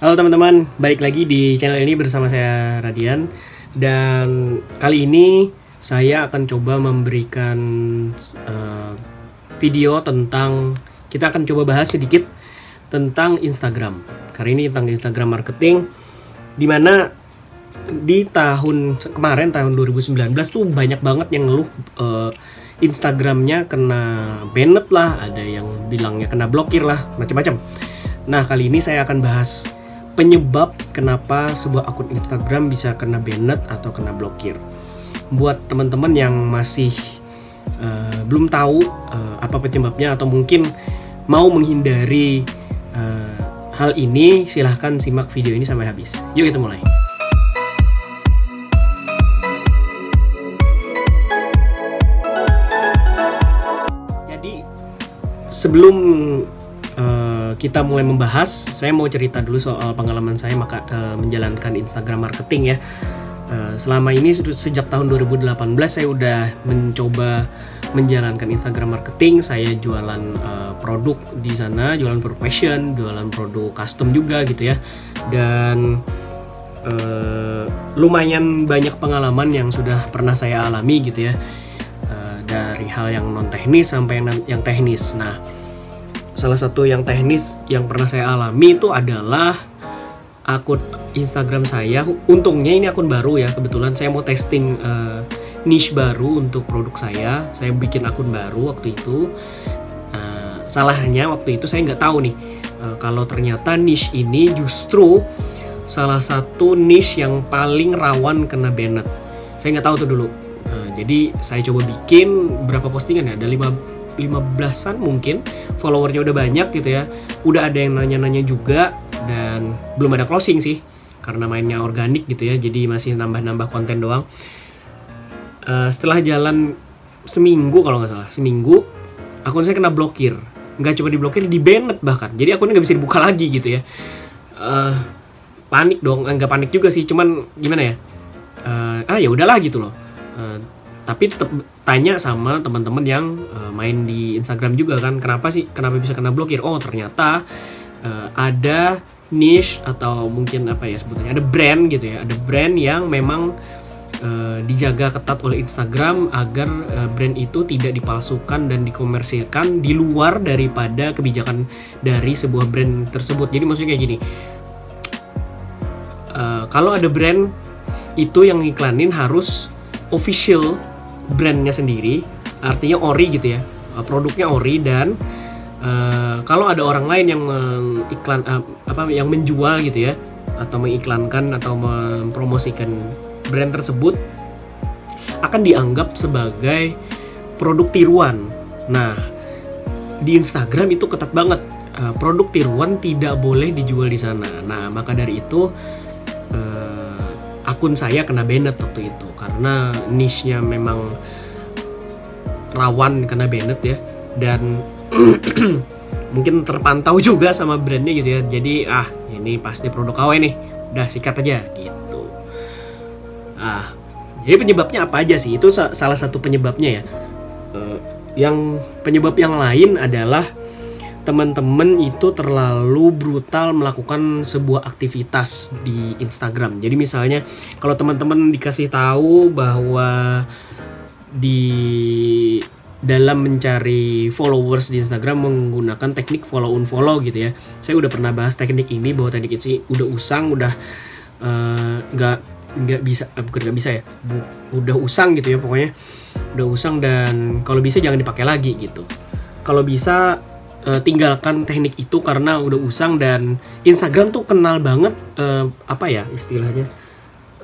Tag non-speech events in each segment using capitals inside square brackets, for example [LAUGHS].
Halo teman-teman, balik lagi di channel ini bersama saya Radian dan kali ini saya akan coba memberikan uh, video tentang kita akan coba bahas sedikit tentang Instagram. Kali ini tentang Instagram marketing di mana di tahun kemarin tahun 2019 tuh banyak banget yang ngeluh uh, Instagramnya kena banned lah, ada yang bilangnya kena blokir lah, macam-macam. Nah kali ini saya akan bahas penyebab kenapa sebuah akun Instagram bisa kena banned atau kena blokir. Buat teman-teman yang masih uh, belum tahu uh, apa penyebabnya atau mungkin mau menghindari uh, hal ini, silahkan simak video ini sampai habis. Yuk kita mulai. Jadi sebelum kita mulai membahas, saya mau cerita dulu soal pengalaman saya maka uh, menjalankan Instagram marketing ya. Uh, selama ini sejak tahun 2018 saya udah mencoba menjalankan Instagram marketing. Saya jualan uh, produk di sana, jualan produk jualan produk custom juga gitu ya. Dan uh, lumayan banyak pengalaman yang sudah pernah saya alami gitu ya. Uh, dari hal yang non teknis sampai yang, yang teknis. Nah, salah satu yang teknis yang pernah saya alami itu adalah akun Instagram saya. Untungnya ini akun baru ya. Kebetulan saya mau testing uh, niche baru untuk produk saya. Saya bikin akun baru waktu itu. Uh, salahnya waktu itu saya nggak tahu nih uh, kalau ternyata niche ini justru salah satu niche yang paling rawan kena banned. Saya nggak tahu tuh dulu. Uh, jadi saya coba bikin berapa postingan ya? Ada 5 15-an mungkin followernya udah banyak gitu ya. Udah ada yang nanya-nanya juga dan belum ada closing sih karena mainnya organik gitu ya jadi masih nambah-nambah konten doang. Uh, setelah jalan seminggu kalau nggak salah seminggu akun saya kena blokir. Nggak cuma diblokir di banned bahkan. Jadi akunnya nggak bisa dibuka lagi gitu ya. Uh, panik dong. Nggak panik juga sih cuman gimana ya? Uh, ah ya udahlah gitu loh. Uh, tapi tetap tanya sama teman-teman yang uh, main di Instagram juga kan kenapa sih kenapa bisa kena blokir? Oh ternyata uh, ada niche atau mungkin apa ya sebetulnya ada brand gitu ya ada brand yang memang uh, dijaga ketat oleh Instagram agar uh, brand itu tidak dipalsukan dan dikomersilkan di luar daripada kebijakan dari sebuah brand tersebut. Jadi maksudnya kayak gini uh, kalau ada brand itu yang iklanin harus official brandnya sendiri artinya ori gitu ya uh, produknya ori dan uh, kalau ada orang lain yang mengiklan uh, apa yang menjual gitu ya atau mengiklankan atau mempromosikan brand tersebut akan dianggap sebagai produk tiruan. Nah, di Instagram itu ketat banget. Produk tiruan tidak boleh dijual di sana. Nah, maka dari itu akun saya kena banned waktu itu. Karena niche-nya memang rawan kena banned ya. Dan [CLEARS THROAT] mungkin terpantau juga sama brandnya gitu ya. Jadi ah ini pasti produk KW nih. Udah sikat aja gitu. Ah jadi penyebabnya apa aja sih? Itu salah satu penyebabnya ya. Uh, yang penyebab yang lain adalah teman-teman itu terlalu brutal melakukan sebuah aktivitas di Instagram. Jadi misalnya kalau teman-teman dikasih tahu bahwa di dalam mencari followers di Instagram menggunakan teknik follow unfollow gitu ya. Saya udah pernah bahas teknik ini bahwa teknik ini udah usang, udah eh, nggak uh, nggak bisa uh, bukan nggak bisa ya, udah usang gitu ya pokoknya udah usang dan kalau bisa jangan dipakai lagi gitu. Kalau bisa uh, tinggalkan teknik itu karena udah usang dan Instagram tuh kenal banget uh, apa ya istilahnya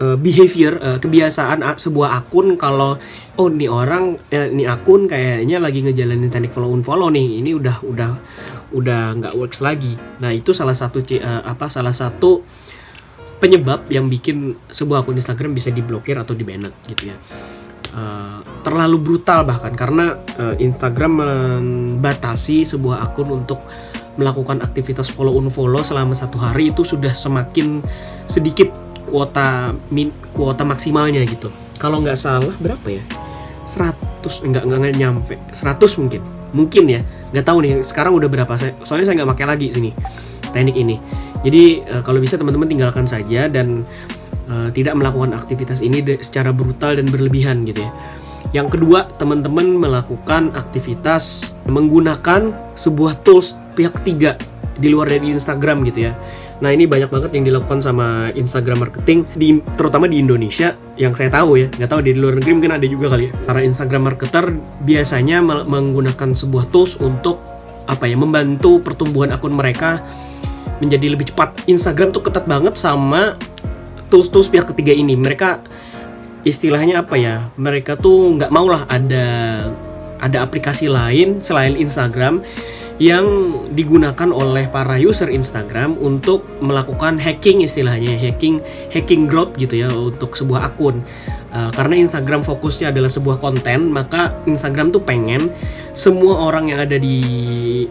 uh, behavior uh, kebiasaan sebuah akun kalau oh nih orang eh, nih akun kayaknya lagi ngejalanin teknik follow unfollow nih ini udah udah udah nggak works lagi. Nah itu salah satu uh, apa salah satu penyebab yang bikin sebuah akun Instagram bisa diblokir atau di banned gitu ya uh, terlalu brutal bahkan karena uh, Instagram membatasi sebuah akun untuk melakukan aktivitas follow unfollow selama satu hari itu sudah semakin sedikit kuota min kuota maksimalnya gitu. Kalau nggak salah berapa ya? 100 enggak enggak, nyampe. 100 mungkin. Mungkin ya. Nggak tahu nih sekarang udah berapa? Soalnya saya nggak pakai lagi sini teknik ini. Jadi uh, kalau bisa teman-teman tinggalkan saja dan uh, tidak melakukan aktivitas ini secara brutal dan berlebihan gitu ya. Yang kedua, teman-teman melakukan aktivitas menggunakan sebuah tools pihak ketiga di luar dari Instagram gitu ya. Nah ini banyak banget yang dilakukan sama Instagram marketing, di, terutama di Indonesia yang saya tahu ya, nggak tahu di luar negeri mungkin ada juga kali ya. Para Instagram marketer biasanya menggunakan sebuah tools untuk apa ya membantu pertumbuhan akun mereka menjadi lebih cepat. Instagram tuh ketat banget sama tools-tools pihak ketiga ini. Mereka istilahnya apa ya? Mereka tuh nggak mau lah ada ada aplikasi lain selain Instagram yang digunakan oleh para user Instagram untuk melakukan hacking istilahnya hacking hacking growth gitu ya untuk sebuah akun uh, karena Instagram fokusnya adalah sebuah konten maka Instagram tuh pengen semua orang yang ada di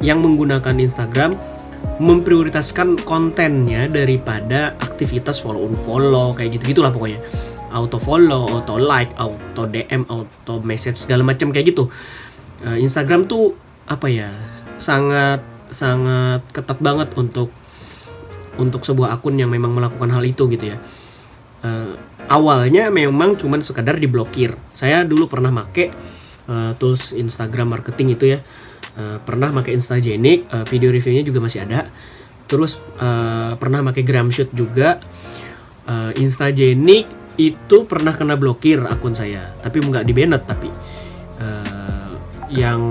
yang menggunakan Instagram memprioritaskan kontennya daripada aktivitas follow follow kayak gitu gitulah pokoknya auto follow auto like auto DM auto message segala macam kayak gitu uh, Instagram tuh apa ya sangat sangat ketat banget untuk untuk sebuah akun yang memang melakukan hal itu gitu ya. Uh, awalnya memang cuman sekadar diblokir. Saya dulu pernah make uh, tools Instagram marketing itu ya. Uh, pernah make Instagenic, uh, video reviewnya juga masih ada. Terus uh, pernah make Gramshoot juga. Uh, Instagenic itu pernah kena blokir akun saya, tapi nggak di banned tapi uh, yang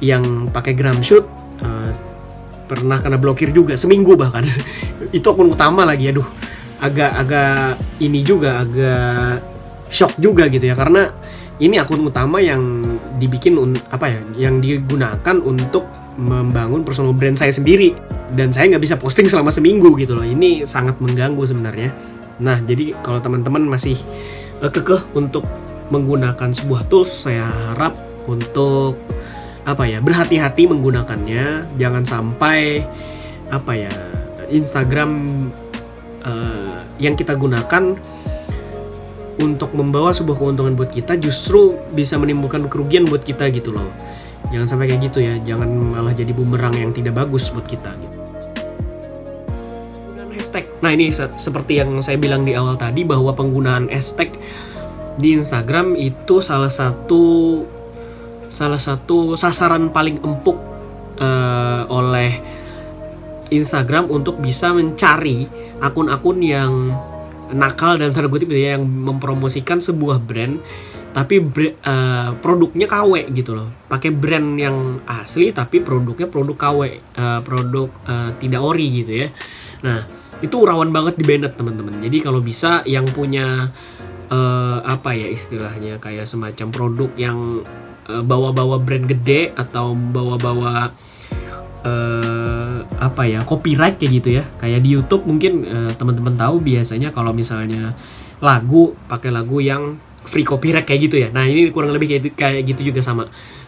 yang pakai gram shoot uh, pernah kena blokir juga seminggu bahkan [LAUGHS] itu akun utama lagi aduh agak-agak ini juga agak shock juga gitu ya karena ini akun utama yang dibikin apa ya yang digunakan untuk membangun personal brand saya sendiri. Dan saya nggak bisa posting selama seminggu gitu loh. Ini sangat mengganggu sebenarnya. Nah jadi kalau teman-teman masih uh, kekeh untuk menggunakan sebuah tools saya harap untuk apa ya berhati-hati menggunakannya. Jangan sampai apa ya Instagram uh, yang kita gunakan untuk membawa sebuah keuntungan buat kita justru bisa menimbulkan kerugian buat kita gitu loh. Jangan sampai kayak gitu ya. Jangan malah jadi bumerang yang tidak bagus buat kita gitu. Hashtag. Nah ini se seperti yang saya bilang di awal tadi bahwa penggunaan hashtag di Instagram itu salah satu salah satu sasaran paling empuk uh, oleh Instagram untuk bisa mencari akun-akun yang nakal dan tanda kutip ya yang mempromosikan sebuah brand tapi uh, produknya KW gitu loh. Pakai brand yang asli tapi produknya produk KW uh, eh, produk uh, tidak ori gitu ya. Nah itu rawan banget di banned teman-teman. Jadi kalau bisa yang punya uh, apa ya istilahnya kayak semacam produk yang bawa-bawa brand gede atau bawa-bawa uh, apa ya copyright kayak gitu ya. Kayak di YouTube mungkin uh, teman-teman tahu biasanya kalau misalnya lagu pakai lagu yang free copyright kayak gitu ya. Nah ini kurang lebih kayak, kayak gitu juga sama.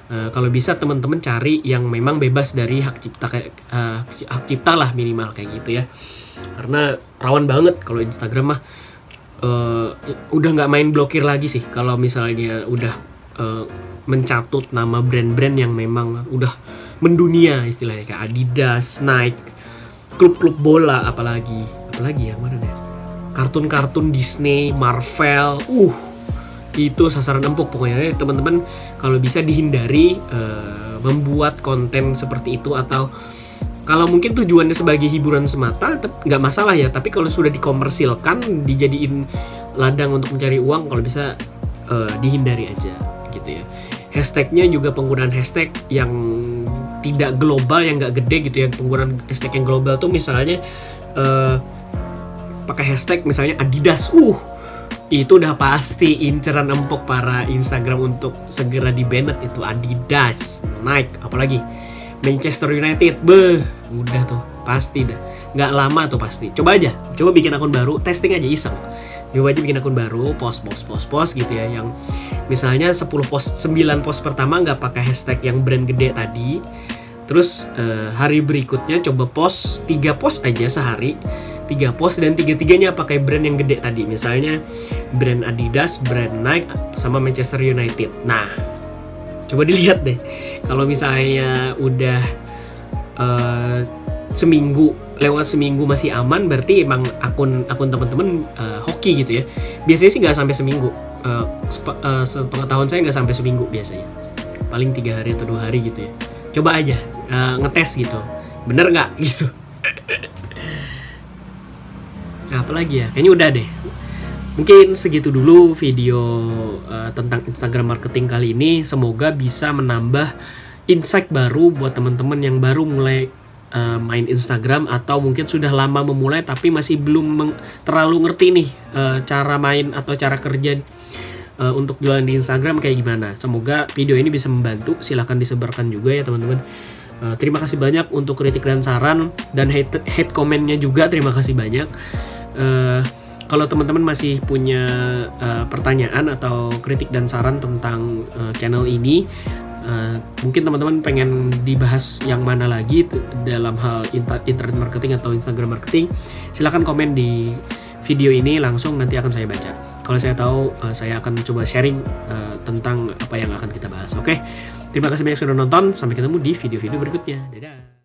Uh, kalau bisa teman-teman cari yang memang bebas dari hak cipta kayak uh, hak cipta lah minimal kayak gitu ya. Karena rawan banget kalau Instagram mah uh, udah nggak main blokir lagi sih. Kalau misalnya udah uh, mencatut nama brand-brand yang memang udah mendunia istilahnya. Kayak Adidas, Nike, klub-klub bola apalagi. Apalagi ya mana deh? Kartun-kartun Disney, Marvel, uh itu sasaran empuk. Pokoknya teman-teman kalau bisa dihindari uh, membuat konten seperti itu atau kalau mungkin tujuannya sebagai hiburan semata nggak masalah ya. Tapi kalau sudah dikomersilkan dijadiin ladang untuk mencari uang kalau bisa uh, dihindari aja gitu ya. Hashtagnya juga penggunaan hashtag yang tidak global yang nggak gede gitu ya penggunaan hashtag yang global tuh misalnya uh, pakai hashtag misalnya Adidas. Uh itu udah pasti inceran empuk para Instagram untuk segera di banned itu Adidas Nike apalagi Manchester United. Beh udah tuh pasti dah. Nggak lama tuh pasti. Coba aja coba bikin akun baru testing aja iseng coba aja bikin akun baru post post post post gitu ya yang misalnya 10 post 9 post pertama nggak pakai hashtag yang brand gede tadi. Terus uh, hari berikutnya coba post 3 post aja sehari. Tiga post dan tiga-tiganya pakai brand yang gede tadi. Misalnya brand Adidas, brand Nike sama Manchester United. Nah, coba dilihat deh. Kalau misalnya udah uh, seminggu lewat seminggu masih aman berarti emang akun akun teman-teman uh, hoki gitu ya. Biasanya sih nggak sampai seminggu. Uh, sepa, uh, sepengetahuan saya nggak sampai seminggu biasanya. Paling tiga hari atau dua hari gitu ya. Coba aja uh, ngetes gitu. Bener nggak? [LAUGHS] Gitu. Nah, apalagi ya? Kayaknya udah deh. Mungkin segitu dulu video uh, tentang Instagram marketing kali ini. Semoga bisa menambah insight baru buat teman-teman yang baru mulai uh, main Instagram atau mungkin sudah lama memulai tapi masih belum terlalu ngerti nih uh, cara main atau cara kerja uh, untuk jualan di Instagram kayak gimana. Semoga video ini bisa membantu. Silahkan disebarkan juga ya teman-teman. Uh, terima kasih banyak untuk kritik dan saran dan hate hate komennya juga terima kasih banyak. Uh, kalau teman-teman masih punya uh, pertanyaan atau kritik dan saran tentang uh, channel ini, uh, mungkin teman-teman pengen dibahas yang mana lagi dalam hal internet marketing atau Instagram marketing, silahkan komen di video ini langsung nanti akan saya baca. Kalau saya tahu, uh, saya akan coba sharing uh, tentang apa yang akan kita bahas. Oke, terima kasih banyak sudah nonton. Sampai ketemu di video-video berikutnya. Dadah.